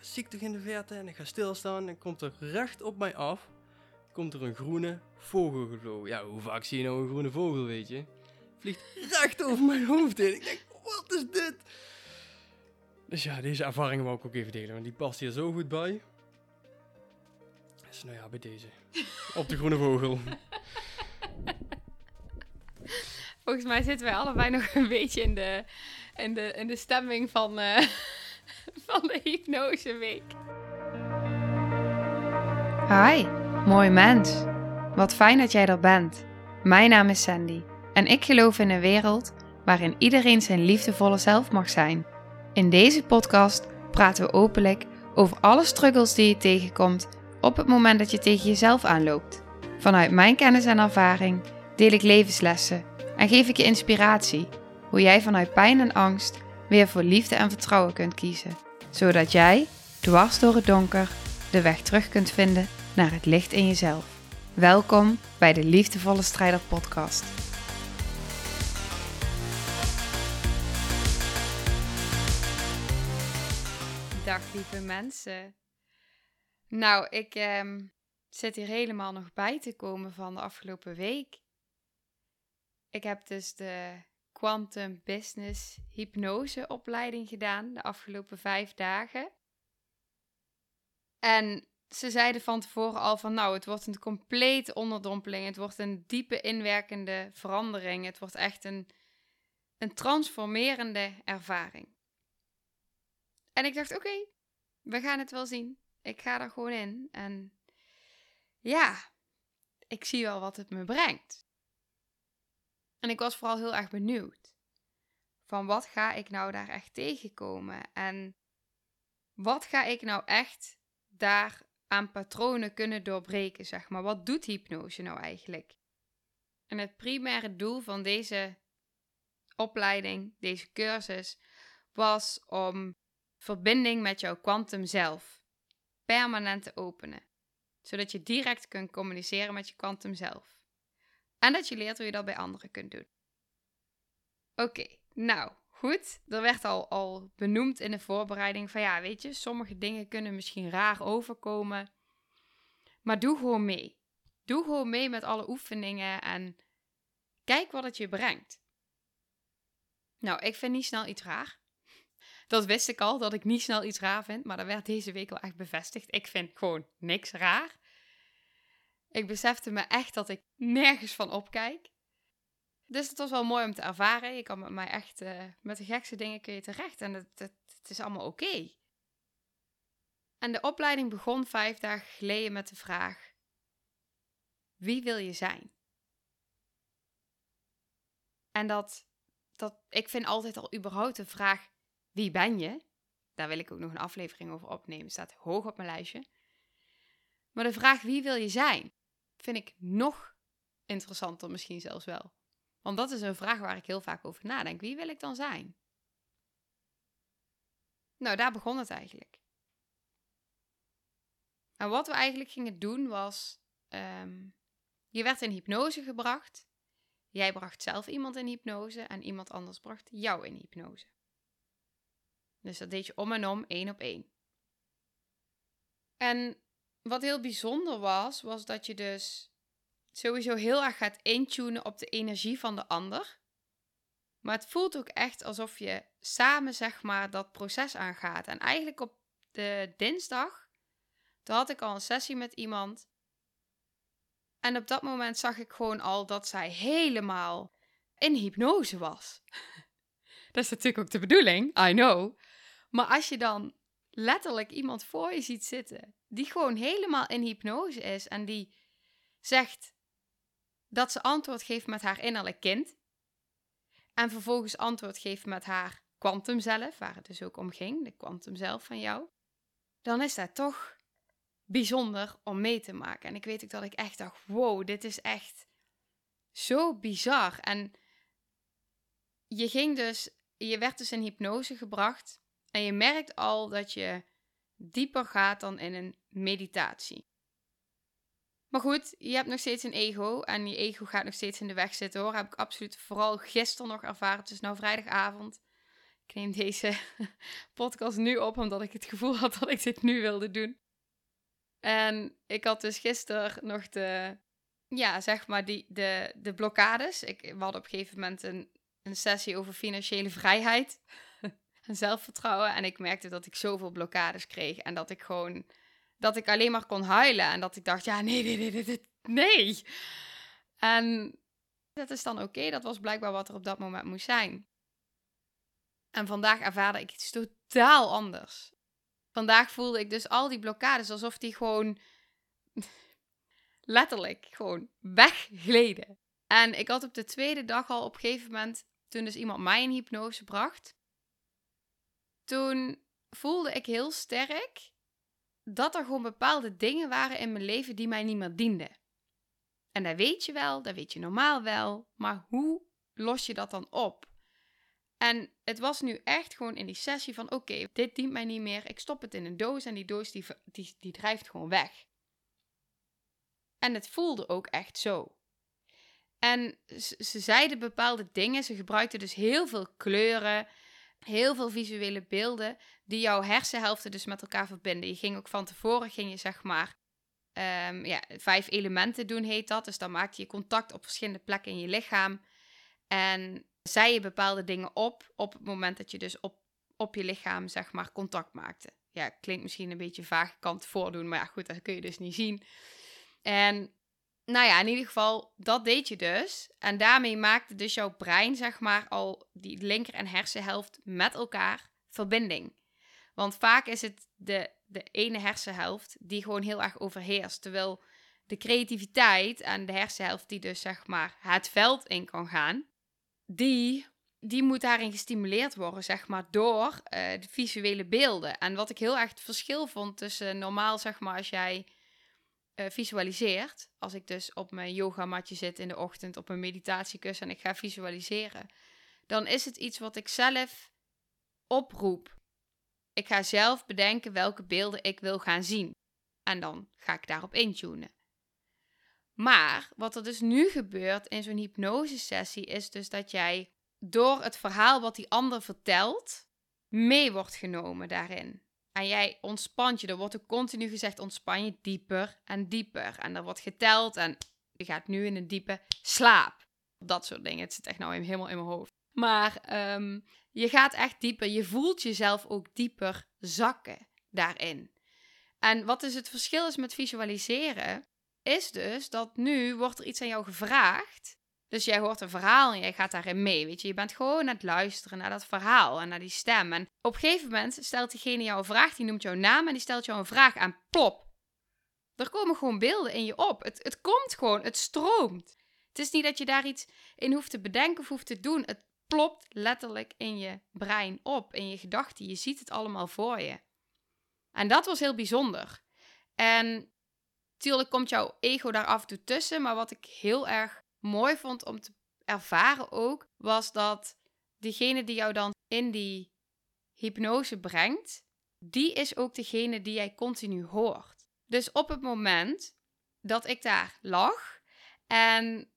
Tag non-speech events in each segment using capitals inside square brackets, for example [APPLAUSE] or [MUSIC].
zie ik toch in de verte en ik ga stilstaan en komt er recht op mij af, komt er een groene vogel gevlogen. Ja, hoe vaak zie je nou een groene vogel, weet je? Vliegt recht over mijn hoofd heen. Ik denk, wat is dit? Dus ja, deze ervaring wou ik ook even delen, want die past hier zo goed bij. Dus nou ja, bij deze. Op de groene vogel. [LAUGHS] Volgens mij zitten wij allebei nog een beetje in de, in de, in de stemming van, eh, van de hypnoseweek. Hi, mooi mens. Wat fijn dat jij er bent. Mijn naam is Sandy en ik geloof in een wereld waarin iedereen zijn liefdevolle zelf mag zijn. In deze podcast praten we openlijk over alle struggles die je tegenkomt op het moment dat je tegen jezelf aanloopt. Vanuit mijn kennis en ervaring deel ik levenslessen en geef ik je inspiratie hoe jij vanuit pijn en angst weer voor liefde en vertrouwen kunt kiezen, zodat jij, dwars door het donker, de weg terug kunt vinden naar het licht in jezelf. Welkom bij de Liefdevolle Strijder Podcast. Dag lieve mensen. Nou, ik ehm, zit hier helemaal nog bij te komen van de afgelopen week. Ik heb dus de Quantum Business Hypnose opleiding gedaan de afgelopen vijf dagen. En ze zeiden van tevoren al van nou, het wordt een complete onderdompeling. Het wordt een diepe inwerkende verandering. Het wordt echt een, een transformerende ervaring. En ik dacht, oké, we gaan het wel zien. Ik ga er gewoon in. En ja, ik zie wel wat het me brengt. En ik was vooral heel erg benieuwd. Van wat ga ik nou daar echt tegenkomen? En wat ga ik nou echt daar aan patronen kunnen doorbreken, zeg maar? Wat doet hypnose nou eigenlijk? En het primaire doel van deze opleiding, deze cursus, was om verbinding met jouw kwantum zelf permanent te openen. Zodat je direct kunt communiceren met je kwantum zelf. En dat je leert hoe je dat bij anderen kunt doen. Oké, nou goed. Er werd al, al benoemd in de voorbereiding van ja, weet je, sommige dingen kunnen misschien raar overkomen. Maar doe gewoon mee. Doe gewoon mee met alle oefeningen en kijk wat het je brengt. Nou, ik vind niet snel iets raar. Dat wist ik al, dat ik niet snel iets raar vind, maar dat werd deze week wel echt bevestigd. Ik vind gewoon niks raar. Ik besefte me echt dat ik nergens van opkijk. Dus het was wel mooi om te ervaren. Je kan met mij echt, uh, met de gekste dingen kun je terecht en het, het, het is allemaal oké. En de opleiding begon vijf dagen geleden met de vraag: Wie wil je zijn? En dat, dat, ik vind altijd al überhaupt de vraag: Wie ben je? Daar wil ik ook nog een aflevering over opnemen. Staat hoog op mijn lijstje. Maar de vraag: Wie wil je zijn? Vind ik nog interessanter misschien zelfs wel. Want dat is een vraag waar ik heel vaak over nadenk. Wie wil ik dan zijn? Nou, daar begon het eigenlijk. En wat we eigenlijk gingen doen was, ehm, je werd in hypnose gebracht. Jij bracht zelf iemand in hypnose en iemand anders bracht jou in hypnose. Dus dat deed je om en om, één op één. En wat heel bijzonder was, was dat je dus sowieso heel erg gaat intunen op de energie van de ander. Maar het voelt ook echt alsof je samen, zeg maar, dat proces aangaat. En eigenlijk op de dinsdag, toen had ik al een sessie met iemand. En op dat moment zag ik gewoon al dat zij helemaal in hypnose was. [LAUGHS] dat is natuurlijk ook de bedoeling, I know. Maar als je dan letterlijk iemand voor je ziet zitten die gewoon helemaal in hypnose is en die zegt dat ze antwoord geeft met haar innerlijk kind en vervolgens antwoord geeft met haar kwantum zelf, waar het dus ook om ging, de kwantum zelf van jou, dan is dat toch bijzonder om mee te maken. En ik weet ook dat ik echt dacht, wow, dit is echt zo bizar. En je ging dus, je werd dus in hypnose gebracht en je merkt al dat je dieper gaat dan in een meditatie. Maar goed, je hebt nog steeds een ego en je ego gaat nog steeds in de weg zitten hoor. Heb ik absoluut vooral gisteren nog ervaren. Het is nou vrijdagavond. Ik neem deze [LAUGHS] podcast nu op omdat ik het gevoel had dat ik dit nu wilde doen. En ik had dus gisteren nog de, ja, zeg maar, die, de, de blokkades. Ik, hadden op een gegeven moment een, een sessie over financiële vrijheid en zelfvertrouwen. En ik merkte dat ik zoveel blokkades kreeg en dat ik gewoon, dat ik alleen maar kon huilen. En dat ik dacht, ja, nee, nee, nee, nee, nee. En dat is dan oké, dat was blijkbaar wat er op dat moment moest zijn. En vandaag ervaarde ik iets totaal anders. Vandaag voelde ik dus al die blokkades alsof die gewoon [LAUGHS] letterlijk gewoon weggleden. En ik had op de tweede dag al op een gegeven moment, toen dus iemand mij in hypnose bracht, toen voelde ik heel sterk dat er gewoon bepaalde dingen waren in mijn leven die mij niet meer dienden. En dat weet je wel, dat weet je normaal wel, maar hoe los je dat dan op? En het was nu echt gewoon in die sessie van: oké, dit dient mij niet meer. Ik stop het in een doos en die doos die, die, drijft gewoon weg. En het voelde ook echt zo. En ze, ze zeiden bepaalde dingen. Ze gebruikten dus heel veel kleuren, heel veel visuele beelden die jouw hersenhelften dus met elkaar verbinden. Je ging ook van tevoren, ging je zeg maar um, ja, vijf elementen doen, heet dat. Dus dan maakte je contact op verschillende plekken in je lichaam. En zei je bepaalde dingen op op het moment dat je dus op, op je lichaam, zeg maar, contact maakte. Ja, klinkt misschien een beetje vaag, kan het voordoen, maar ja, goed, dat kun je dus niet zien. En nou ja, in ieder geval, dat deed je dus. En daarmee maakte dus jouw brein, zeg maar, al die linker- en hersenhelft met elkaar verbinding. Want vaak is het de, de ene hersenhelft die gewoon heel erg overheerst. Terwijl de creativiteit en de hersenhelft die dus, zeg maar, het veld in kan gaan, die, die moet daarin gestimuleerd worden, zeg maar, door uh, de visuele beelden. En wat ik heel erg het verschil vond tussen normaal, zeg maar, als jij uh, visualiseert, als ik dus op mijn yogamatje zit in de ochtend op een meditatiekussen en ik ga visualiseren, dan is het iets wat ik zelf oproep. Ik ga zelf bedenken welke beelden ik wil gaan zien. En dan ga ik daarop intunen. Maar wat er dus nu gebeurt in zo'n hypnosesessie is dus dat jij door het verhaal wat die ander vertelt, mee wordt genomen daarin. En jij ontspant je. Er wordt ook continu gezegd: ontspan je dieper en dieper. En er wordt geteld en je gaat nu in een diepe slaap. Dat soort dingen. Het zit echt nou helemaal in mijn hoofd. Maar um, je gaat echt dieper. Je voelt jezelf ook dieper zakken daarin. En wat is het verschil is met visualiseren? is dus dat nu wordt er iets aan jou gevraagd. Dus jij hoort een verhaal en jij gaat daarin mee. Weet je, je bent gewoon aan het luisteren naar dat verhaal en naar die stem. En op een gegeven moment stelt diegene jou een vraag, die noemt jouw naam en die stelt jou een vraag aan. Plop. Er komen gewoon beelden in je op. Het, het komt gewoon, het stroomt. Het is niet dat je daar iets in hoeft te bedenken of hoeft te doen. Het plopt letterlijk in je brein op, in je gedachten. Je ziet het allemaal voor je. En dat was heel bijzonder. En Tuurlijk komt jouw ego daar af en toe tussen. Maar wat ik heel erg mooi vond om te ervaren ook, was dat degene die jou dan in die hypnose brengt, die is ook degene die jij continu hoort. Dus op het moment dat ik daar lag en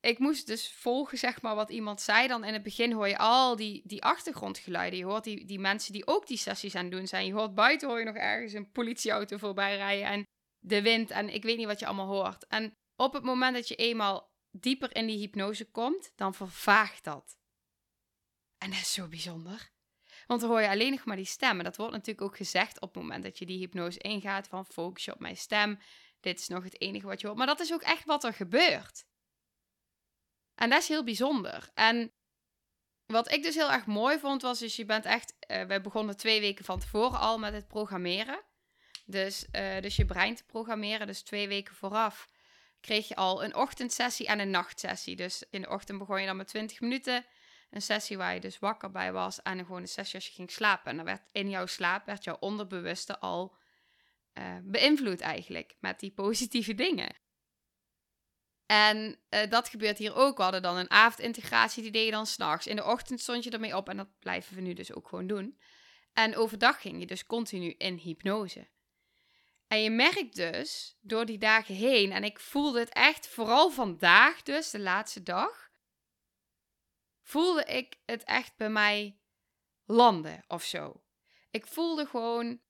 ik moest dus volgen, zeg maar, wat iemand zei. Dan in het begin hoor je al die, die achtergrondgeluiden. Je hoort die, die mensen die ook die sessies aan het doen zijn. Je hoort buiten hoor je nog ergens een politieauto voorbij rijden. En de wind en ik weet niet wat je allemaal hoort. En op het moment dat je eenmaal dieper in die hypnose komt, dan vervaagt dat. En dat is zo bijzonder. Want dan hoor je alleen nog maar die stem. En dat wordt natuurlijk ook gezegd op het moment dat je die hypnose ingaat: van focus je op mijn stem. Dit is nog het enige wat je hoort. Maar dat is ook echt wat er gebeurt. En dat is heel bijzonder. En wat ik dus heel erg mooi vond, was dus je bent echt... Uh, wij begonnen twee weken van tevoren al met het programmeren. Dus, uh, dus je brein te programmeren. Dus twee weken vooraf kreeg je al een ochtendsessie en een nachtsessie. Dus in de ochtend begon je dan met 20 minuten. Een sessie waar je dus wakker bij was. En gewoon een sessie als je ging slapen. En dan werd in jouw slaap werd jouw onderbewuste al uh, beïnvloed eigenlijk. Met die positieve dingen. En uh, dat gebeurt hier ook. We hadden dan een avondintegratie, die deed je dan s'nachts. In de ochtend stond je ermee op en dat blijven we nu dus ook gewoon doen. En overdag ging je dus continu in hypnose. En je merkt dus door die dagen heen, en ik voelde het echt vooral vandaag, dus de laatste dag, voelde ik het echt bij mij landen of zo. Ik voelde gewoon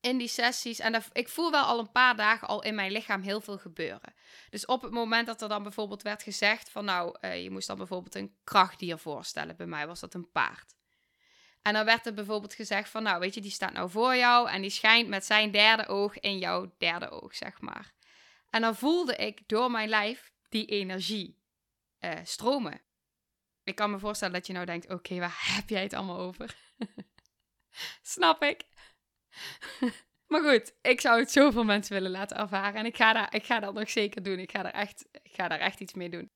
in die sessies, en ik voel wel al een paar dagen al in mijn lichaam heel veel gebeuren. Dus op het moment dat er dan bijvoorbeeld werd gezegd van nou, uh, je moest dan bijvoorbeeld een krachtdier voorstellen. Bij mij was dat een paard. En dan werd er bijvoorbeeld gezegd van nou, weet je, die staat nou voor jou en die schijnt met zijn derde oog in jouw derde oog, zeg maar. En dan voelde ik door mijn lijf die energie uh, stromen. Ik kan me voorstellen dat je nou denkt: oké, waar [LAUGHS] heb jij het allemaal over? [LAUGHS] Snap ik. [LAUGHS] maar goed, ik zou het zoveel mensen willen laten ervaren. En ik ga, daar, ik ga dat nog zeker doen. Ik ga, er echt, ik ga daar echt iets mee doen.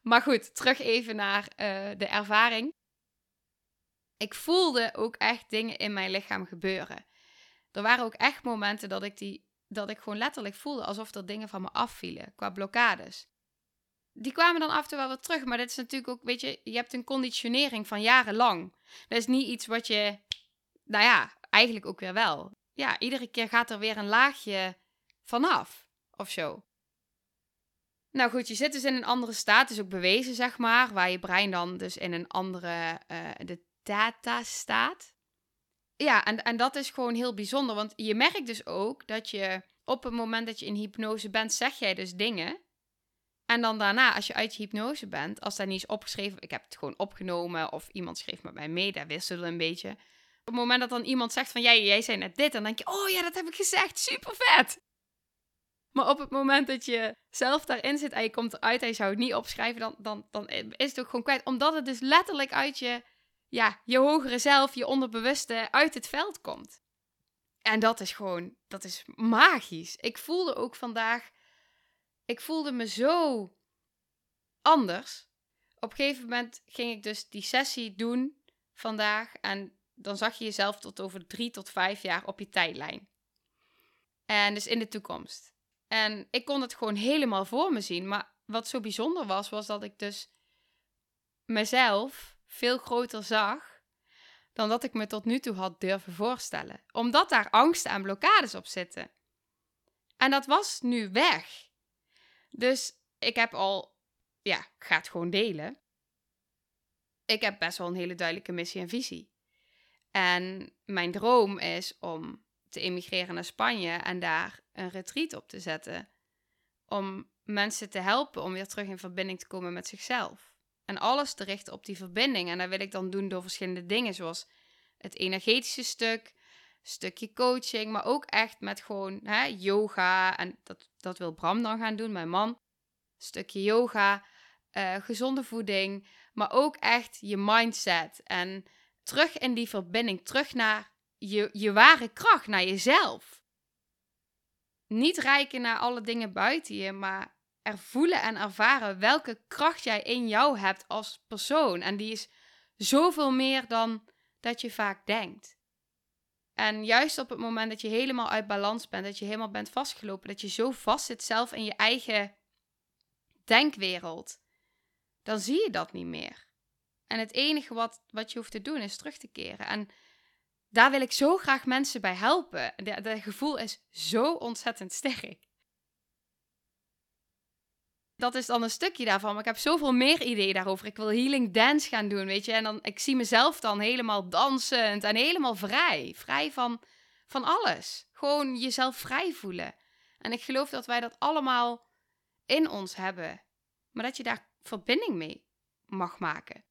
Maar goed, terug even naar uh, de ervaring. Ik voelde ook echt dingen in mijn lichaam gebeuren. Er waren ook echt momenten dat ik, die, dat ik gewoon letterlijk voelde alsof er dingen van me afvielen qua blokkades die kwamen dan af en toe wel weer terug. Maar dat is natuurlijk ook, weet je, je hebt een conditionering van jarenlang. Dat is niet iets wat je, nou ja, eigenlijk ook weer wel. Ja, iedere keer gaat er weer een laagje vanaf of zo. Nou goed, je zit dus in een andere staat, is ook bewezen, zeg maar, waar je brein dan dus in een andere, uh, de data staat. Ja, en, en dat is gewoon heel bijzonder, want je merkt dus ook dat je op het moment dat je in hypnose bent, zeg jij dus dingen en dan daarna, als je uit je hypnose bent, als daar niet is opgeschreven, ik heb het gewoon opgenomen of iemand schreef met mij mee, daar wisselen een beetje. Op het moment dat dan iemand zegt van jij, jij zei net dit, dan denk je, oh ja, dat heb ik gezegd, super vet. Maar op het moment dat je zelf daarin zit en je komt eruit en je zou het niet opschrijven, dan, dan, dan is het ook gewoon kwijt. Omdat het dus letterlijk uit je, ja, je hogere zelf, je onderbewuste, uit het veld komt. En dat is gewoon, dat is magisch. Ik voelde ook vandaag ik voelde me zo anders. Op een gegeven moment ging ik dus die sessie doen vandaag. En dan zag je jezelf tot over drie tot vijf jaar op je tijdlijn. En dus in de toekomst. En ik kon het gewoon helemaal voor me zien. Maar wat zo bijzonder was, was dat ik dus mezelf veel groter zag dan dat ik me tot nu toe had durven voorstellen. Omdat daar angsten en blokkades op zitten. En dat was nu weg. Dus ik heb al, ja, ik ga het gewoon delen. Ik heb best wel een hele duidelijke missie en visie. En mijn droom is om te emigreren naar Spanje en daar een retreat op te zetten. Om mensen te helpen om weer terug in verbinding te komen met zichzelf. En alles te richten op die verbinding. En dat wil ik dan doen door verschillende dingen, zoals het energetische stuk, stukje coaching, maar ook echt met gewoon hè, yoga. En dat, dat wil Bram dan gaan doen, mijn man. Stukje yoga, uh, gezonde voeding, maar ook echt je mindset. En terug in die verbinding, terug naar je, je ware kracht, naar jezelf. Niet rijken naar alle dingen buiten je, maar er voelen en ervaren welke kracht jij in jou hebt als persoon. En die is zoveel meer dan dat je vaak denkt. En juist op het moment dat je helemaal uit balans bent, dat je helemaal bent vastgelopen, dat je zo vast zit zelf in je eigen denkwereld, dan zie je dat niet meer. En het enige wat, wat je hoeft te doen is terug te keren. En daar wil ik zo graag mensen bij helpen. Dat gevoel is zo ontzettend sterk dat is dan een stukje daarvan. Maar ik heb zoveel meer ideeën daarover. Ik wil healing dance gaan doen, weet je. En dan, ik zie mezelf dan helemaal dansend en helemaal vrij. Vrij van, van alles. Gewoon jezelf vrij voelen. En ik geloof dat wij dat allemaal in ons hebben. Maar dat je daar verbinding mee mag maken.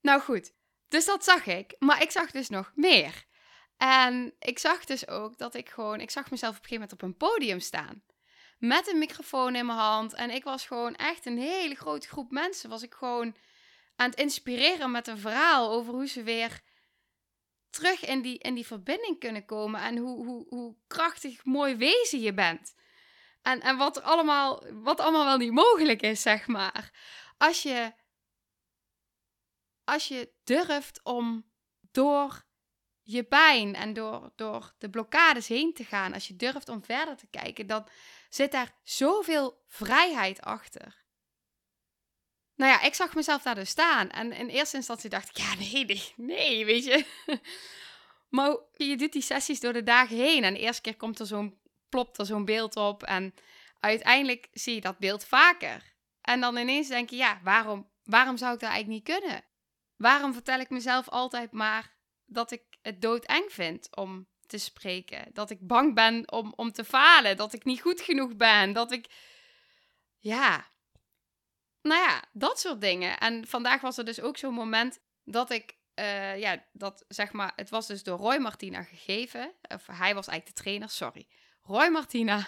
Nou goed, dus dat zag ik. Maar ik zag dus nog meer. En ik zag dus ook dat ik gewoon... Ik zag mezelf op een gegeven moment op een podium staan met een microfoon in mijn hand. En ik was gewoon echt een hele grote groep mensen. Was ik gewoon aan het inspireren met een verhaal over hoe ze weer terug in die, in die verbinding kunnen komen. En hoe, hoe, hoe krachtig, mooi wezen je bent. En, en wat, allemaal, wat allemaal wel niet mogelijk is, zeg maar. Als je, als je durft om door je pijn en door, door de blokkades heen te gaan, als je durft om verder te kijken, dan zit daar zoveel vrijheid achter. Nou ja, ik zag mezelf daar dus staan. En in eerste instantie dacht ik, ja, nee, nee, nee weet je. [LAUGHS] Maar je doet die sessies door de dagen heen. En de eerste keer komt er zo'n, plopt er zo'n beeld op. En uiteindelijk zie je dat beeld vaker. En dan ineens denk je, ja, waarom, waarom zou ik dat eigenlijk niet kunnen? waarom vertel ik mezelf altijd maar dat ik het doodeng vind om te spreken? Dat ik bang ben om, om te falen, dat ik niet goed genoeg ben, dat ik. Ja. Nou ja, dat soort dingen. En vandaag was er dus ook zo'n moment dat ik uh, ja, dat zeg maar, het was dus door Roy Martina gegeven. Of hij was eigenlijk de trainer, sorry. Roy Martina [LAUGHS]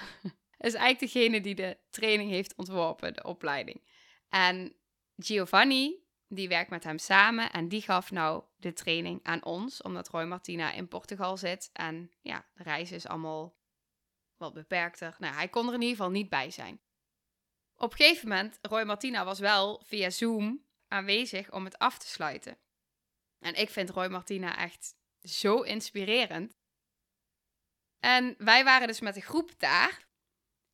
is eigenlijk degene die de training heeft ontworpen, de opleiding. En Giovanni, die werkt met hem samen en die gaf nou de training aan ons, omdat Roy Martina in Portugal zit. En ja, de reis is allemaal wat beperkter. Nou, hij kon er in ieder geval niet bij zijn. Op een gegeven moment, Roy Martina was wel via Zoom aanwezig om het af te sluiten. En ik vind Roy Martina echt zo inspirerend. En wij waren dus met een groep daar.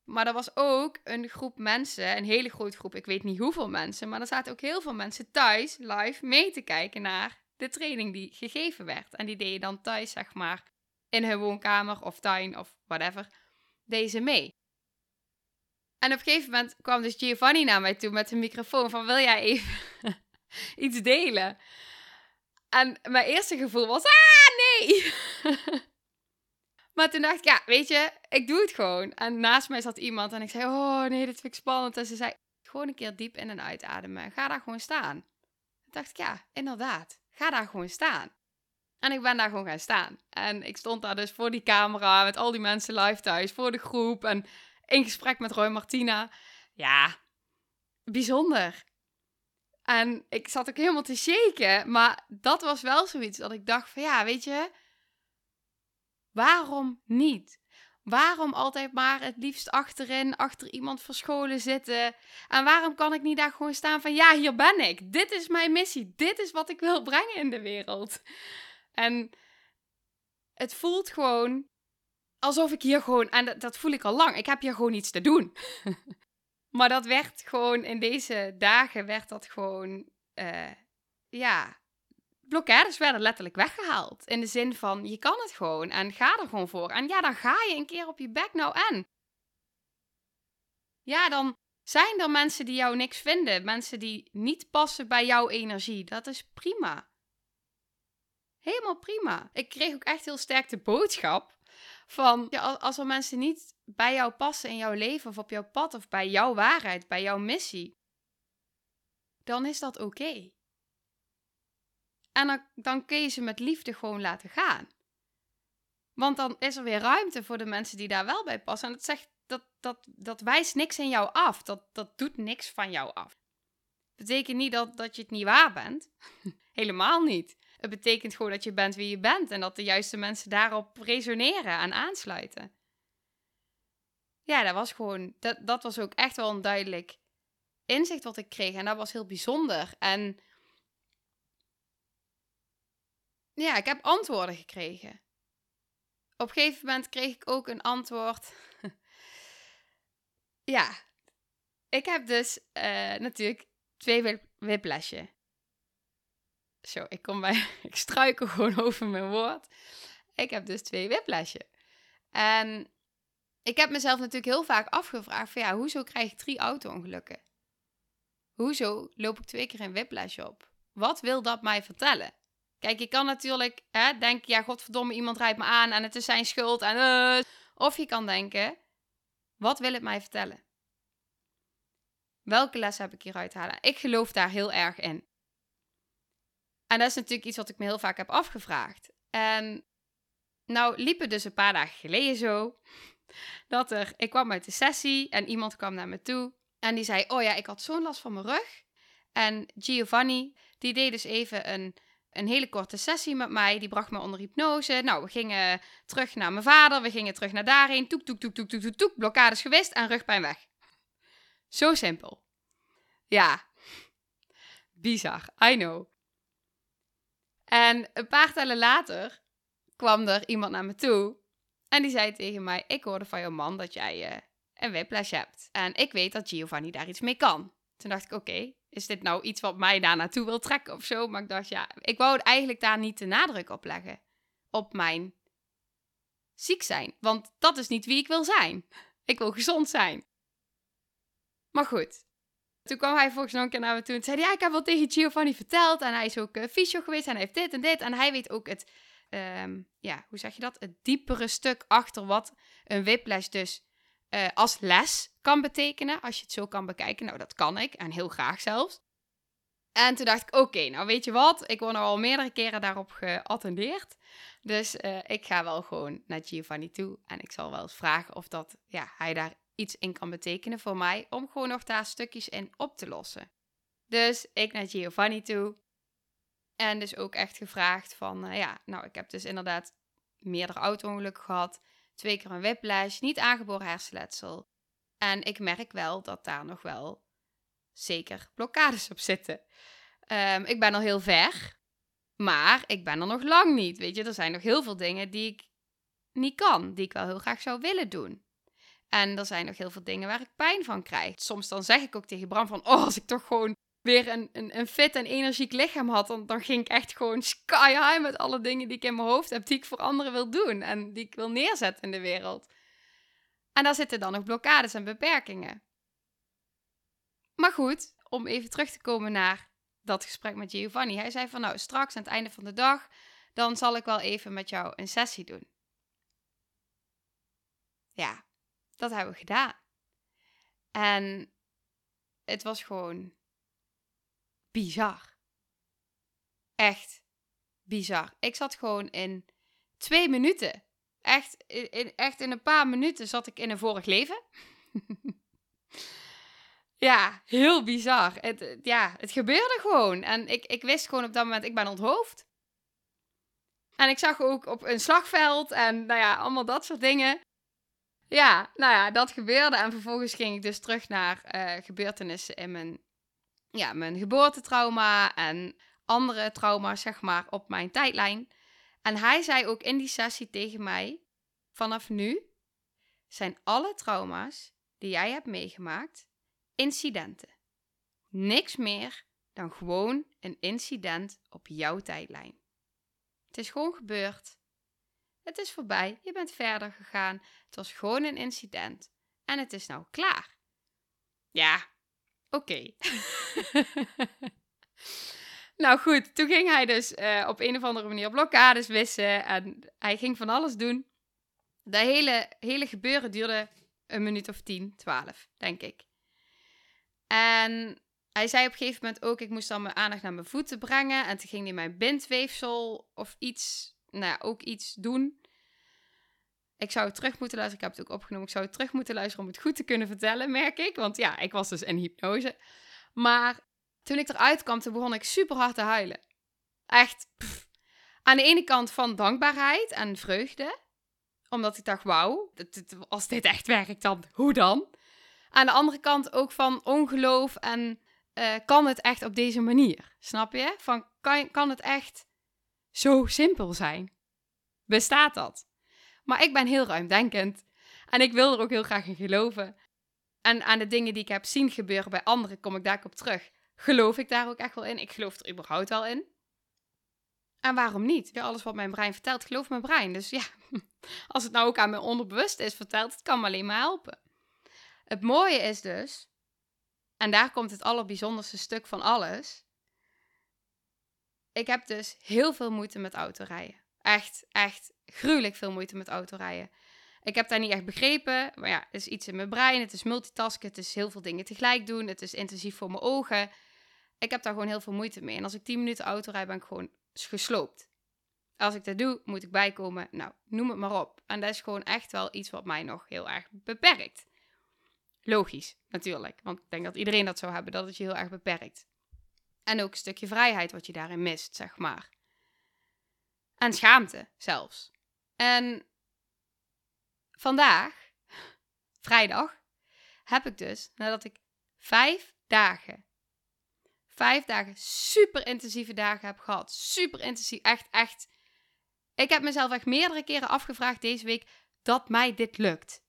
Maar er was ook een groep mensen, een hele grote groep, ik weet niet hoeveel mensen, maar er zaten ook heel veel mensen thuis live mee te kijken naar de training die gegeven werd. En die deden dan thuis, zeg maar, in hun woonkamer of tuin of whatever, deze mee. En op een gegeven moment kwam dus Giovanni naar mij toe met een microfoon van wil jij even [LAUGHS] iets delen? En mijn eerste gevoel was, ah, nee! [LAUGHS] maar toen dacht ik, ja, weet je, ik doe het gewoon. En naast mij zat iemand en ik zei, oh nee, dit vind ik spannend. En ze zei, gewoon een keer diep in en uitademen. Ga daar gewoon staan. Toen dacht ik, ja, inderdaad. Ga daar gewoon staan. En ik ben daar gewoon gaan staan. En ik stond daar dus voor die camera met al die mensen live thuis, voor de groep en in gesprek met Roy Martina. Ja, bijzonder. En ik zat ook helemaal te shaken. Maar dat was wel zoiets dat ik dacht van ja, weet je, waarom niet? Waarom altijd maar het liefst achterin, achter iemand verscholen zitten? En waarom kan ik niet daar gewoon staan van ja, hier ben ik. Dit is mijn missie. Dit is wat ik wil brengen in de wereld. En het voelt gewoon alsof ik hier gewoon, en dat, dat voel ik al lang, ik heb hier gewoon iets te doen. [LAUGHS] Maar dat werd gewoon in deze dagen, werd dat gewoon, uh, ja, blokkades werden letterlijk weggehaald. In de zin van, je kan het gewoon en ga er gewoon voor. En ja, dan ga je een keer op je bek nou en. Ja, dan zijn er mensen die jou niks vinden. Mensen die niet passen bij jouw energie. Dat is prima. Helemaal prima. Ik kreeg ook echt heel sterk de boodschap van ja, als er mensen niet bij jou passen in jouw leven of op jouw pad of bij jouw waarheid, bij jouw missie, dan is dat oké. En dan, dan kun je ze met liefde gewoon laten gaan. Want dan is er weer ruimte voor de mensen die daar wel bij passen. En dat zegt dat, dat, dat wijst niks in jou af. Dat, dat doet niks van jou af. Betekent niet dat, dat je het niet waar bent. [LAUGHS] Helemaal niet. Het betekent gewoon dat je bent wie je bent en dat de juiste mensen daarop resoneren en aansluiten. Ja, dat was gewoon, dat, dat was ook echt wel een duidelijk inzicht wat ik kreeg en dat was heel bijzonder. En ja, ik heb antwoorden gekregen. Op een gegeven moment kreeg ik ook een antwoord. [LAUGHS] ja, ik heb dus uh, natuurlijk twee whiplashje. Zo, ik kom bij, [LAUGHS] ik struikel gewoon over mijn woord. Ik heb dus twee whiplashje. En ik heb mezelf natuurlijk heel vaak afgevraagd van ja, hoezo krijg ik drie auto-ongelukken? Hoezo loop ik twee keer een whiplash op? Wat wil dat mij vertellen? Kijk, je kan natuurlijk hè, denken, ja, godverdomme, iemand rijdt me aan en het is zijn schuld. En, uh, of je kan denken, wat wil het mij vertellen? Welke les heb ik hieruit halen? Ik geloof daar heel erg in. En dat is natuurlijk iets wat ik me heel vaak heb afgevraagd. En nou liep het dus een paar dagen geleden zo. Dat er, ik kwam uit de sessie en iemand kwam naar me toe. En die zei, oh ja, ik had zo'n last van mijn rug. En Giovanni, die deed dus even een, een hele korte sessie met mij. Die bracht me onder hypnose. Nou, we gingen terug naar mijn vader. We gingen terug naar daarheen. Toek, toek, toek, toek, toek, toek, toek. Blokkades gewist en rugpijn weg. Zo simpel. Ja. Bizar, I know. En een paar tellen later kwam er iemand naar me toe. En die zei tegen mij: Ik hoorde van jouw man dat jij uh, een whiplash hebt. En ik weet dat Giovanni daar iets mee kan. Toen dacht ik: Oké, is dit nou iets wat mij daar naartoe wil trekken of zo? Maar ik dacht: Ja, ik wou eigenlijk daar niet de nadruk op leggen. Op mijn ziek zijn. Want dat is niet wie ik wil zijn. Ik wil gezond zijn. Maar goed, Toen kwam hij volgens nog een keer naar me toe en zei ja, ik heb wel tegen Giovanni verteld. En hij is ook uh, fysio geweest en hij heeft dit en dit. En hij weet ook het, ehm, ja, hoe zeg je dat? Het diepere stuk achter wat een whiplash dus uh, als les kan betekenen. Als je het zo kan bekijken. Nou, dat kan ik en heel graag zelfs. En toen dacht ik, oké, nou weet je wat? Ik word al meerdere keren daarop geattendeerd. Dus uh, ik ga wel gewoon naar Giovanni toe. En ik zal wel eens vragen of dat, ja, hij daar iets in kan betekenen voor mij. Om gewoon nog daar stukjes in op te lossen. Dus ik naar Giovanni toe. En dus ook echt gevraagd van, uh, ja, nou ik heb dus inderdaad meerdere auto-ongelukken gehad. Twee keer een whiplash, niet aangeboren hersenletsel. En ik merk wel dat daar nog wel zeker blokkades op zitten. Um, ik ben al heel ver, maar ik ben er nog lang niet. Weet je, er zijn nog heel veel dingen die ik niet kan, die ik wel heel graag zou willen doen. En er zijn nog heel veel dingen waar ik pijn van krijg. Soms dan zeg ik ook tegen Bram van, oh, als ik toch gewoon weer een, een, een fit en energiek lichaam had, dan, dan ging ik echt gewoon sky high met alle dingen die ik in mijn hoofd heb, die ik voor anderen wil doen en die ik wil neerzetten in de wereld. En daar zitten dan nog blokkades en beperkingen. Maar goed, om even terug te komen naar dat gesprek met Giovanni. Hij zei van nou, straks aan het einde van de dag, dan zal ik wel even met jou een sessie doen. Ja, dat hebben we gedaan. En het was gewoon bizar. Echt bizar. Ik zat gewoon in twee minuten. Echt in, echt in een paar minuten zat ik in een vorig leven. [LAUGHS] Ja, heel bizar. Het, ja, het gebeurde gewoon. En ik, ik wist gewoon op dat moment, ik ben onthoofd. En ik zag ook op een slagveld en nou ja, allemaal dat soort dingen. Ja, nou ja, dat gebeurde. En vervolgens ging ik dus terug naar uh, gebeurtenissen in mijn, ja, mijn geboortetrauma en andere trauma's, zeg maar, op mijn tijdlijn. En hij zei ook in die sessie tegen mij: vanaf nu zijn alle trauma's die jij hebt meegemaakt, incidenten. Niks meer dan gewoon een incident op jouw tijdlijn. Het is gewoon gebeurd. Het is voorbij, je bent verder gegaan. Het was gewoon een incident. En het is nou klaar. Ja, oké. [LAUGHS] nou goed, toen ging hij dus uh, op een of andere manier blokkades wissen. En hij ging van alles doen. Dat hele, hele gebeuren duurde een minuut of 10, 12, denk ik. En hij zei op een gegeven moment ook, ik moest dan mijn aandacht naar mijn voeten brengen. En toen ging hij mijn bindweefsel of iets, nou ja, ook iets doen. Ik zou het terug moeten luisteren. Ik heb het ook opgenomen. Ik zou het terug moeten luisteren om het goed te kunnen vertellen, merk ik. Want ja, ik was dus in hypnose. Maar toen ik eruit kwam, toen begon ik super hard te huilen. Echt. Aan de ene kant van dankbaarheid en vreugde. Omdat ik dacht, wauw, als dit echt werkt, dan hoe dan? Aan de andere kant ook van ongeloof en uh, kan het echt op deze manier? Snap je? Van kan, kan het echt zo simpel zijn? Bestaat dat? Maar ik ben heel ruimdenkend en ik wil er ook heel graag in geloven. En aan de dingen die ik heb zien gebeuren bij anderen, kom ik daar ook op terug. Geloof ik daar ook echt wel in? Ik geloof er überhaupt wel in. En waarom niet? Alles wat mijn brein vertelt, geloof mijn brein. Dus ja, [LAUGHS] als het nou ook aan mijn onderbewust is verteld, het kan me alleen maar helpen. Het mooie is dus, en daar komt het allerbijzonderste stuk van alles. Ik heb dus heel veel moeite met autorijden. Echt, echt gruwelijk veel moeite met autorijden. Ik heb daar niet echt begrepen, maar ja, het is iets in mijn brein. Het is multitasken, het is heel veel dingen tegelijk doen. Het is intensief voor mijn ogen. Ik heb daar gewoon heel veel moeite mee. En als ik 10 minuten auto rijd, ben ik gewoon gesloopt. Als ik dat doe, moet ik bijkomen. Nou, noem het maar op. En dat is gewoon echt wel iets wat mij nog heel erg beperkt. Logisch, natuurlijk. Want ik denk dat iedereen dat zou hebben, dat het je heel erg beperkt. En ook een stukje vrijheid wat je daarin mist, zeg maar. En schaamte zelfs. En vandaag, vrijdag, heb ik dus, nadat ik vijf dagen, vijf dagen super intensieve dagen heb gehad. Super intensief, echt, echt. Ik heb mezelf echt meerdere keren afgevraagd deze week dat mij dit lukt.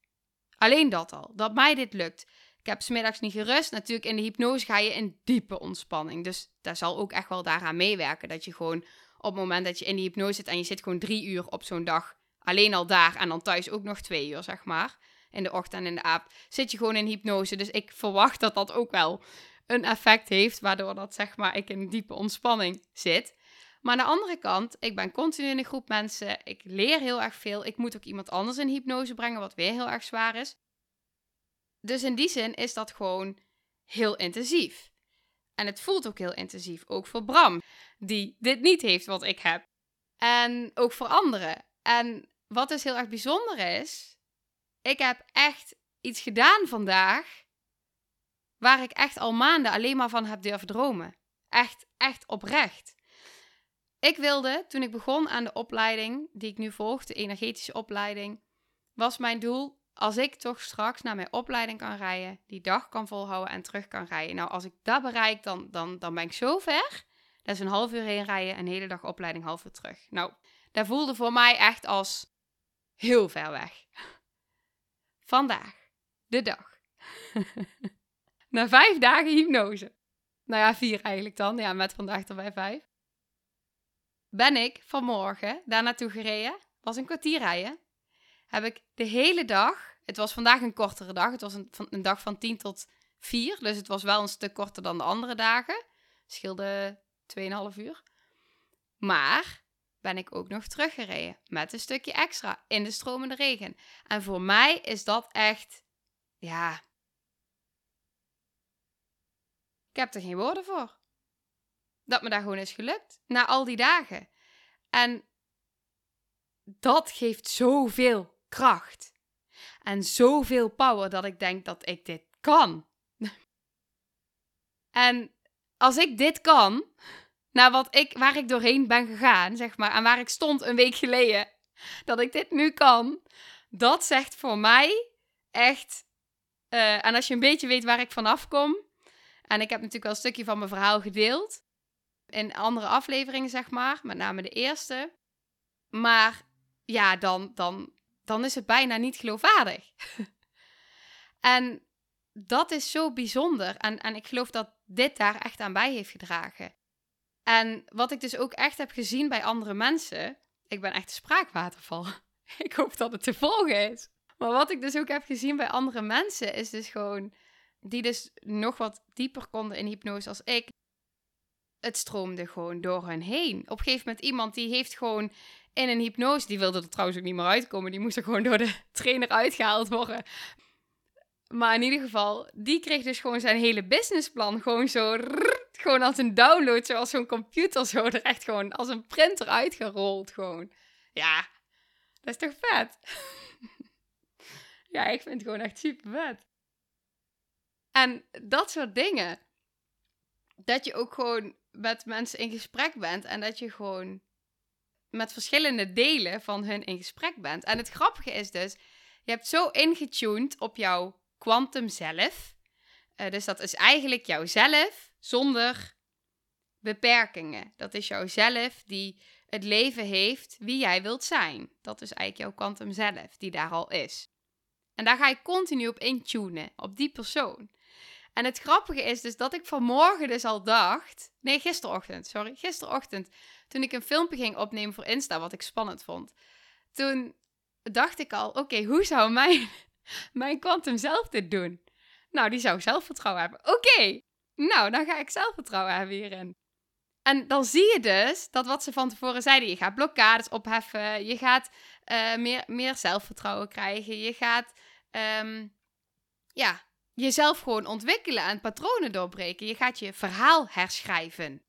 Alleen dat al, dat mij dit lukt. Ik heb smiddags niet gerust. Natuurlijk, in de hypnose ga je in diepe ontspanning. Dus daar zal ook echt wel daaraan meewerken. Dat je gewoon op het moment dat je in die hypnose zit en je zit gewoon drie uur op zo'n dag alleen al daar en dan thuis ook nog twee uur, zeg maar. In de ochtend en in de avond zit je gewoon in hypnose. Dus ik verwacht dat dat ook wel een effect heeft, waardoor dat zeg maar ik in diepe ontspanning zit. Maar aan de andere kant, ik ben continu in een groep mensen, ik leer heel erg veel, ik moet ook iemand anders in hypnose brengen, wat weer heel erg zwaar is. Dus in die zin is dat gewoon heel intensief. En het voelt ook heel intensief, ook voor Bram, die dit niet heeft wat ik heb. En ook voor anderen. En wat dus heel erg bijzonder is, ik heb echt iets gedaan vandaag waar ik echt al maanden alleen maar van heb durven dromen. Echt, echt oprecht. Ik wilde, toen ik begon aan de opleiding die ik nu volg, de energetische opleiding, was mijn doel als ik toch straks naar mijn opleiding kan rijden, die dag kan volhouden en terug kan rijden. Nou, als ik dat bereik, dan, dan, dan ben ik zo ver. Dat is een half uur heen rijden, een hele dag opleiding, half uur terug. Nou, dat voelde voor mij echt als heel ver weg. [LAUGHS] Vandaag, de dag. [LAUGHS] Na vijf dagen hypnose. Nou ja, vier eigenlijk dan. Ja, met vandaag erbij vijf. Ben ik vanmorgen daar naartoe gereden. Was een kwartier rijden. Heb ik de hele dag. Het was vandaag een kortere dag. Het was een, een dag van 10 tot 4. Dus het was wel een stuk korter dan de andere dagen. Scheelde 2,5 uur. Maar ben ik ook nog teruggereden. Met een stukje extra in de stromende regen. En voor mij is dat echt. Ja, Ik heb er geen woorden voor. Dat me daar gewoon is gelukt. Na al die dagen. En dat geeft zoveel kracht. En zoveel power dat ik denk dat ik dit kan. [LAUGHS] en als ik dit kan, na wat ik, waar ik doorheen ben gegaan, zeg maar, en waar ik stond een week geleden, dat ik dit nu kan, dat zegt voor mij echt. Uh, en als je een beetje weet waar ik vanaf kom, en ik heb natuurlijk wel een stukje van mijn verhaal gedeeld. In andere afleveringen, zeg maar. Met name de eerste. Maar ja, dan, dan, dan is het bijna niet geloofwaardig. [LAUGHS] en dat is zo bijzonder. En, en ik geloof dat dit daar echt aan bij heeft gedragen. En wat ik dus ook echt heb gezien bij andere mensen. Ik ben echt een spraakwaterval. [LAUGHS] ik hoop dat het te volgen is. Maar wat ik dus ook heb gezien bij andere mensen is dus gewoon die dus nog wat dieper konden in hypnose als ik, het stroomde gewoon door hen heen. Op een gegeven moment iemand die heeft gewoon in een hypnose, die wilde er trouwens ook niet meer uitkomen, die moest er gewoon door de [LAUGHS] trainer uitgehaald worden. Maar in ieder geval, die kreeg dus gewoon zijn hele businessplan gewoon zo, gewoon als een download, zoals zo'n computer zo er echt gewoon als een printer uitgerold gewoon. Ja, dat is toch vet? [LAUGHS] ja, ik vind het gewoon echt super vet. En dat soort dingen. Dat je ook gewoon met mensen in gesprek bent en dat je gewoon met verschillende delen van hun in gesprek bent. En het grappige is dus, je hebt zo ingetuned op jouw kwantum zelf. Uh, dus dat is eigenlijk jouzelf zonder beperkingen. Dat is jouzelf die het leven heeft wie jij wilt zijn. Dat is eigenlijk jouw kwantum zelf die daar al is. En daar ga je continu op intunen, op die persoon. En het grappige is dus dat ik vanmorgen dus al dacht. Nee, gisterochtend, sorry. Gisterochtend. Toen ik een filmpje ging opnemen voor Insta, wat ik spannend vond. Toen dacht ik al: oké, hoe zou mijn, [LAUGHS] mijn kwantum zelf dit doen? Nou, die zou zelfvertrouwen hebben. Oké, nou, dan ga ik zelfvertrouwen hebben hierin. En dan zie je dus dat wat ze van tevoren zeiden: je gaat blokkades opheffen, je gaat uh, meer, meer zelfvertrouwen krijgen, je gaat. Um, ja, jezelf gewoon ontwikkelen en patronen doorbreken. Je gaat je verhaal herschrijven.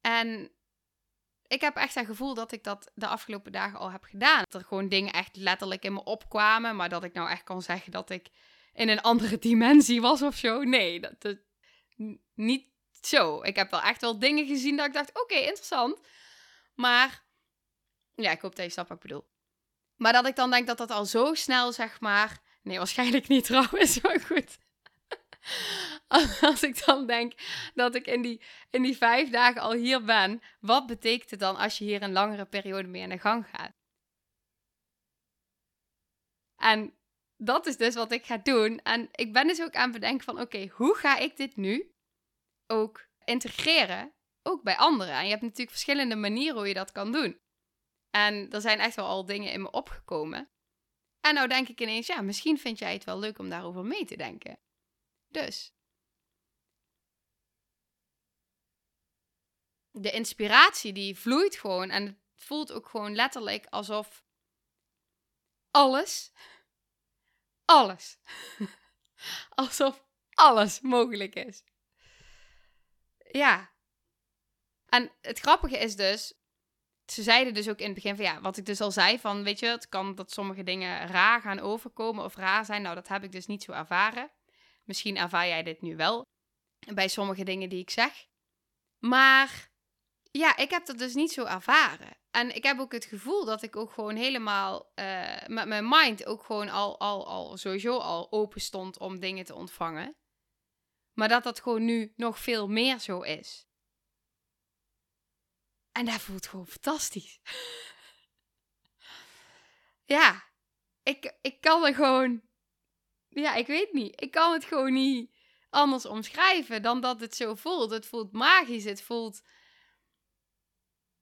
En ik heb echt het gevoel dat ik dat de afgelopen dagen al heb gedaan. Dat er gewoon dingen echt letterlijk in me opkwamen, maar dat ik nou echt kan zeggen dat ik in een andere [LAUGHS] dimensie was of zo. Nee, dat, dat niet zo. Ik heb wel echt wel dingen gezien dat ik dacht, oké, interessant. Maar, ja, ik hoop dat je snapt wat ik bedoel. Maar dat ik dan denk dat dat al zo snel, zeg maar... Nee, waarschijnlijk niet trouwens, [LAUGHS] maar goed. [LAUGHS] als ik dan denk dat ik in die, in die vijf dagen al hier ben, wat betekent het dan als je hier een langere periode mee aan de gang gaat? En dat is dus wat ik ga doen. En ik ben dus ook aan het bedenken van, oké, hoe ga ik dit nu ook integreren, ook bij anderen? En je hebt natuurlijk verschillende manieren hoe je dat kan doen. En er zijn echt wel al dingen in me opgekomen. En nou denk ik ineens, ja, misschien vind jij het wel leuk om daarover mee te denken. Dus de inspiratie die vloeit gewoon. En het voelt ook gewoon letterlijk alsof alles, alles, [LAUGHS] alsof alles mogelijk is. Ja. En het grappige is dus, ze zeiden dus ook in het begin van ja, wat ik dus al zei van, weet je, het kan dat sommige dingen raar gaan overkomen of raar zijn. Nou, dat heb ik dus niet zo ervaren. Misschien ervaar jij dit nu wel bij sommige dingen die ik zeg. Maar ja, ik heb dat dus niet zo ervaren. En ik heb ook het gevoel dat ik ook gewoon helemaal uh, met mijn mind ook gewoon al, al, al sowieso al open stond om dingen te ontvangen. Maar dat dat gewoon nu nog veel meer zo is. En dat voelt gewoon fantastisch. [LAUGHS] ja, ik, ik kan er gewoon. Ja, ik weet niet. Ik kan het gewoon niet anders omschrijven dan dat het zo voelt. Het voelt magisch. Het voelt.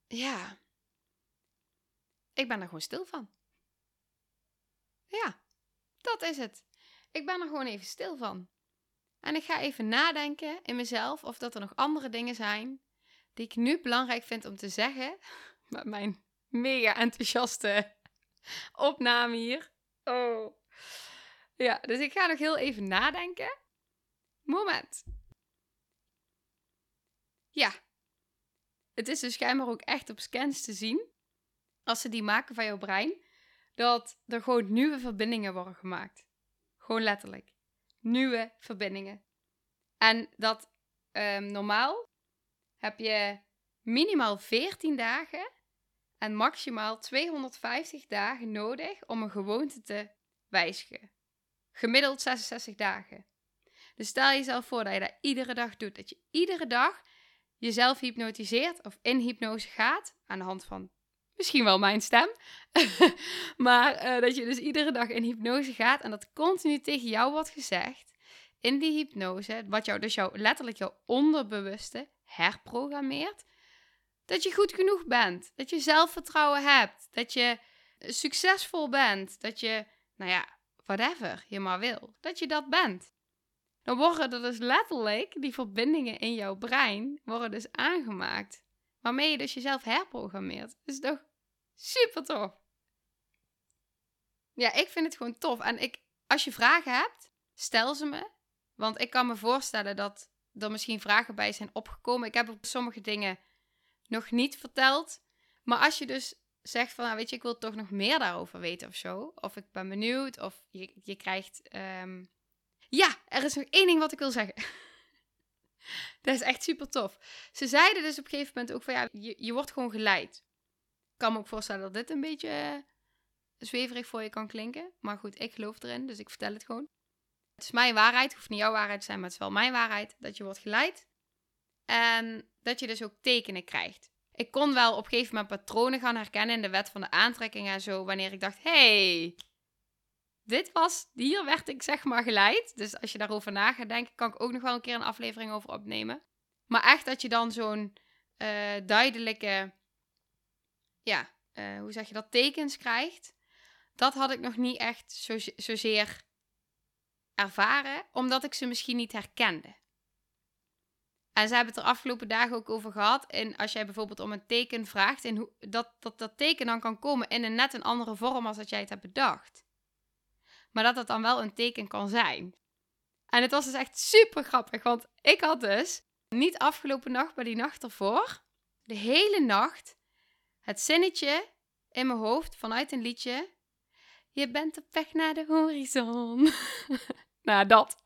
Ja. Ik ben er gewoon stil van. Ja, dat is het. Ik ben er gewoon even stil van. En ik ga even nadenken in mezelf of dat er nog andere dingen zijn die ik nu belangrijk vind om te zeggen. [LAUGHS] Met mijn mega enthousiaste opname hier. Oh. Ja, dus ik ga nog heel even nadenken. Moment. Ja. Het is dus schijnbaar ook echt op scans te zien, als ze die maken van jouw brein, dat er gewoon nieuwe verbindingen worden gemaakt. Gewoon letterlijk. Nieuwe verbindingen. En dat um, normaal heb je minimaal 14 dagen en maximaal 250 dagen nodig om een gewoonte te wijzigen. Gemiddeld 66 dagen. Dus stel jezelf voor dat je dat iedere dag doet. Dat je iedere dag jezelf hypnotiseert of in hypnose gaat. Aan de hand van misschien wel mijn stem. [LAUGHS] maar uh, dat je dus iedere dag in hypnose gaat en dat continu tegen jou wordt gezegd. In die hypnose, wat jou dus jou, letterlijk jouw onderbewuste herprogrammeert. Dat je goed genoeg bent. Dat je zelfvertrouwen hebt. Dat je succesvol bent. Dat je, nou ja, whatever je maar wil. Dat je dat bent. Dan worden er dus letterlijk die verbindingen in jouw brein worden dus aangemaakt. Waarmee je dus jezelf herprogrammeert. Dat is toch super tof. Ja, ik vind het gewoon tof. En ik, als je vragen hebt, stel ze me. Want ik kan me voorstellen dat er misschien vragen bij zijn opgekomen. Ik heb ook sommige dingen nog niet verteld. Maar als je dus zegt van, nou weet je, ik wil toch nog meer daarover weten of zo. Of ik ben benieuwd, of je, je krijgt... Ehm, ja, er is nog één ding wat ik wil zeggen. [LAUGHS] dat is echt super tof. Ze zeiden dus op een gegeven moment ook van, ja, je, je wordt gewoon geleid. Ik kan me ook voorstellen dat dit een beetje uh, zweverig voor je kan klinken. Maar goed, ik geloof erin, dus ik vertel het gewoon. Het is mijn waarheid, het hoeft niet jouw waarheid te zijn, maar het is wel mijn waarheid dat je wordt geleid. En dat je dus ook tekenen krijgt. Ik kon wel op een gegeven moment patronen gaan herkennen in de wet van de aantrekking en zo, wanneer ik dacht, hey, dit was, hier werd ik zeg maar geleid. Dus als je daarover na gaat denken, kan ik ook nog wel een keer een aflevering over opnemen. Maar echt dat je dan zo'n uh, duidelijke, ja, uh, hoe zeg je dat, tekens krijgt. Dat had ik nog niet echt zo, zozeer ervaren, omdat ik ze misschien niet herkende. En ze hebben het er afgelopen dagen ook over gehad. En als jij bijvoorbeeld om een teken vraagt, en hoe, dat, dat dat teken dan kan komen in een net een andere vorm als dat jij het hebt bedacht. Maar dat het dan wel een teken kan zijn. En het was dus echt super grappig, want ik had dus niet afgelopen nacht, maar die nacht ervoor, de hele nacht, het zinnetje in mijn hoofd vanuit een liedje. Je bent op weg naar de horizon. [LAUGHS] nou, dat.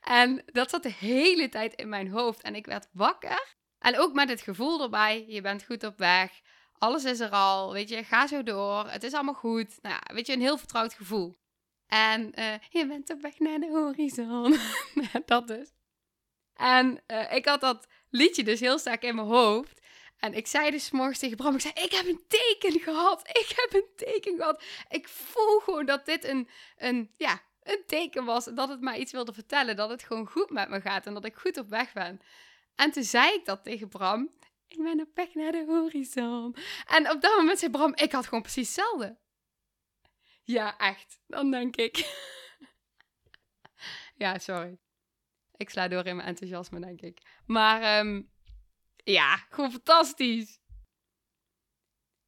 En dat zat de hele tijd in mijn hoofd. En ik werd wakker. En ook met het gevoel erbij: je bent goed op weg. Alles is er al. Weet je, ga zo door. Het is allemaal goed. Nou ja, weet je, een heel vertrouwd gevoel. En uh, je bent op weg naar de horizon. [LAUGHS] dat dus. En uh, ik had dat liedje dus heel sterk in mijn hoofd. En ik zei dus morgens tegen Bram, ik zei, ik heb een teken gehad. Ik heb een teken gehad. Ik voel gewoon dat dit een, een ja, een teken was dat het mij iets wilde vertellen. Dat het gewoon goed met me gaat en dat ik goed op weg ben. En toen zei ik dat tegen Bram. Ik ben op weg naar de horizon. En op dat moment zei Bram, ik had gewoon precies hetzelfde. Ja, echt. Dan denk ik. [LAUGHS] ja, sorry. Ik sla door in mijn enthousiasme, denk ik. Maar um, Ja, gewoon fantastisch.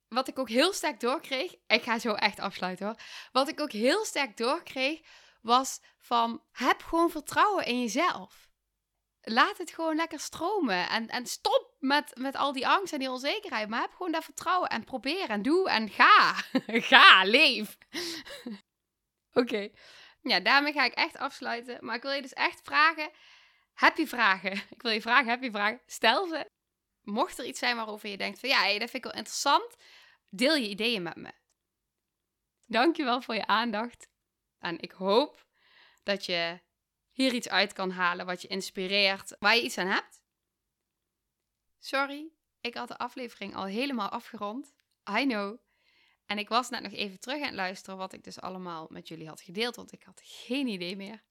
Wat ik ook heel sterk doorkreeg, ik ga zo echt afsluiten hoor. Wat ik ook heel sterk doorkreeg, was van heb gewoon vertrouwen in jezelf. Laat het gewoon lekker stromen. En, en stop met, met al die angst en die onzekerheid. Maar heb gewoon dat vertrouwen en probeer en doe en ga. [LAUGHS] ga, leef. [LAUGHS] Oké. Ja, daarmee ga ik echt afsluiten. Maar ik wil je dus echt vragen. Heb je vragen? [LAUGHS] Ik wil je vragen, heb je vragen? Stel ze. Mocht er iets zijn waarover je denkt van ja, dat vind ik wel interessant. Deel je ideeën met me. Dankjewel voor je aandacht. En ik hoop dat je hier iets uit kan halen wat je inspireert, waar je iets aan hebt. Sorry, ik had de aflevering al helemaal afgerond. I know. En ik was net nog even terug aan het luisteren wat ik dus allemaal met jullie had gedeeld, want ik had geen idee meer.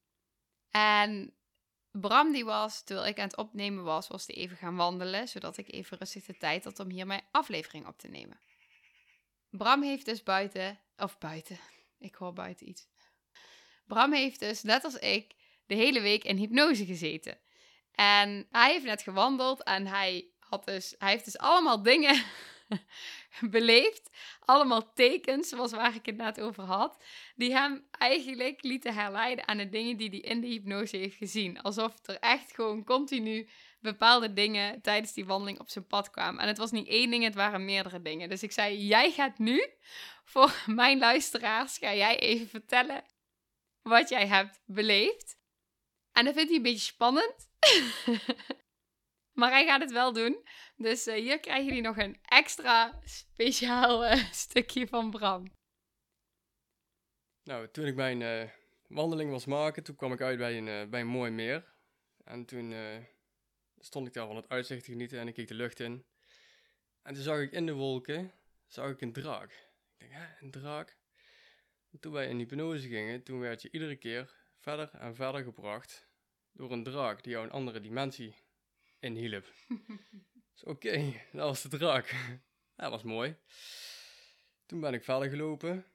En Bram die was, terwijl ik aan het opnemen was, was die even gaan wandelen, zodat ik even rustig de tijd had om hier mijn aflevering op te nemen. Bram heeft dus buiten, of buiten, [LAUGHS] ik hoor buiten iets. Bram heeft dus, net als ik, de hele week in hypnose gezeten. En hij heeft net gewandeld en hij, had dus, hij heeft dus allemaal dingen [LAUGHS] beleefd. Allemaal tekens, zoals waar ik het net over had. Die hem eigenlijk lieten herleiden aan de dingen die hij in de hypnose heeft gezien. Alsof er echt gewoon continu bepaalde dingen tijdens die wandeling op zijn pad kwamen. En het was niet één ding, het waren meerdere dingen. Dus ik zei, jij gaat nu, voor [LAUGHS] mijn luisteraars, ga jij even vertellen wat jij hebt beleefd. En dat vindt hij een beetje spannend. [LAUGHS] maar hij gaat het wel doen. Dus uh, hier krijgen jullie nog een extra speciaal uh, [LAUGHS] stukje van Bram. Nou, toen ik mijn uh, wandeling was maken, toen kwam ik uit bij een, bij een mooi meer. En toen stond ik daar van het uitzicht te genieten en ik keek de lucht in. En toen zag ik in de wolken, zag ik een draak. Ik denk, hè, een draak? En toen wij in hypnose gingen, toen werd je iedere keer verder en verder gebracht door een draak die jou een andere dimensie inhielp. [LAUGHS] dus oké, dat was de draak. dat was mooi. Toen ben ik verder gelopen.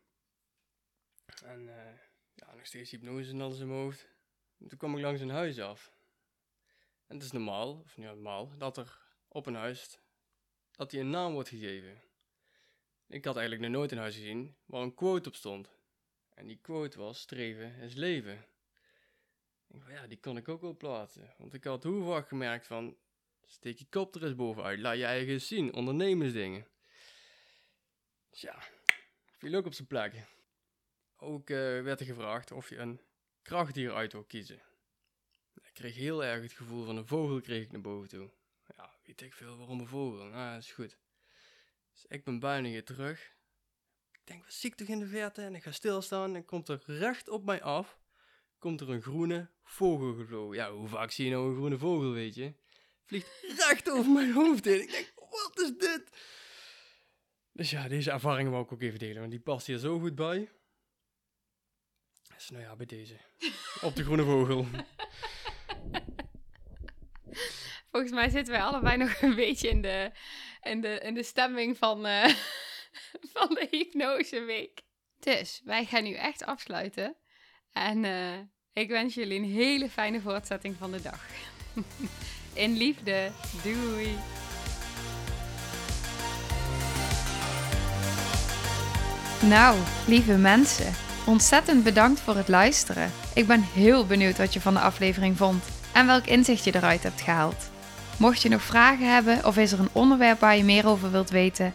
En uh, ja, nog steeds hypnose en alles in mijn hoofd. En toen kwam ik langs een huis af. En het is normaal, of niet normaal, dat er op een huis, dat die een naam wordt gegeven. Ik had eigenlijk nog nooit een huis gezien waar een quote op stond. En die quote was, streven is leven. Ik ja, die kon ik ook wel plaatsen. Want ik had hoe vaak gemerkt van, steek je kop er eens bovenuit, laat je eigen zien, ondernemersdingen. Dus ja, viel ook op zijn plek. Ook uh, werd er gevraagd of je een krachtdier uit wil kiezen. Ik kreeg heel erg het gevoel van een vogel kreeg ik naar boven toe. Ja, weet ik veel waarom een vogel. Nou, dat is goed. Dus ik ben bijna weer terug. Ik denk, wat zie ik toch in de verte? En ik ga stilstaan en komt er recht op mij af. Komt er een groene vogel gevlogen. Ja, hoe vaak zie je nou een groene vogel, weet je? Vliegt recht over mijn hoofd heen. Ik denk, wat is dit? Dus ja, deze ervaringen wou ik ook even delen, want die past hier zo goed bij. Dus nou ja, bij deze. Op de groene vogel. [LAUGHS] Volgens mij zitten wij allebei nog een beetje in de, in de, in de stemming van, uh, [LAUGHS] van de hypnoseweek. Dus wij gaan nu echt afsluiten. En uh, ik wens jullie een hele fijne voortzetting van de dag. [LAUGHS] in liefde. Doei. Nou, lieve mensen, ontzettend bedankt voor het luisteren. Ik ben heel benieuwd wat je van de aflevering vond en welk inzicht je eruit hebt gehaald. Mocht je nog vragen hebben of is er een onderwerp waar je meer over wilt weten,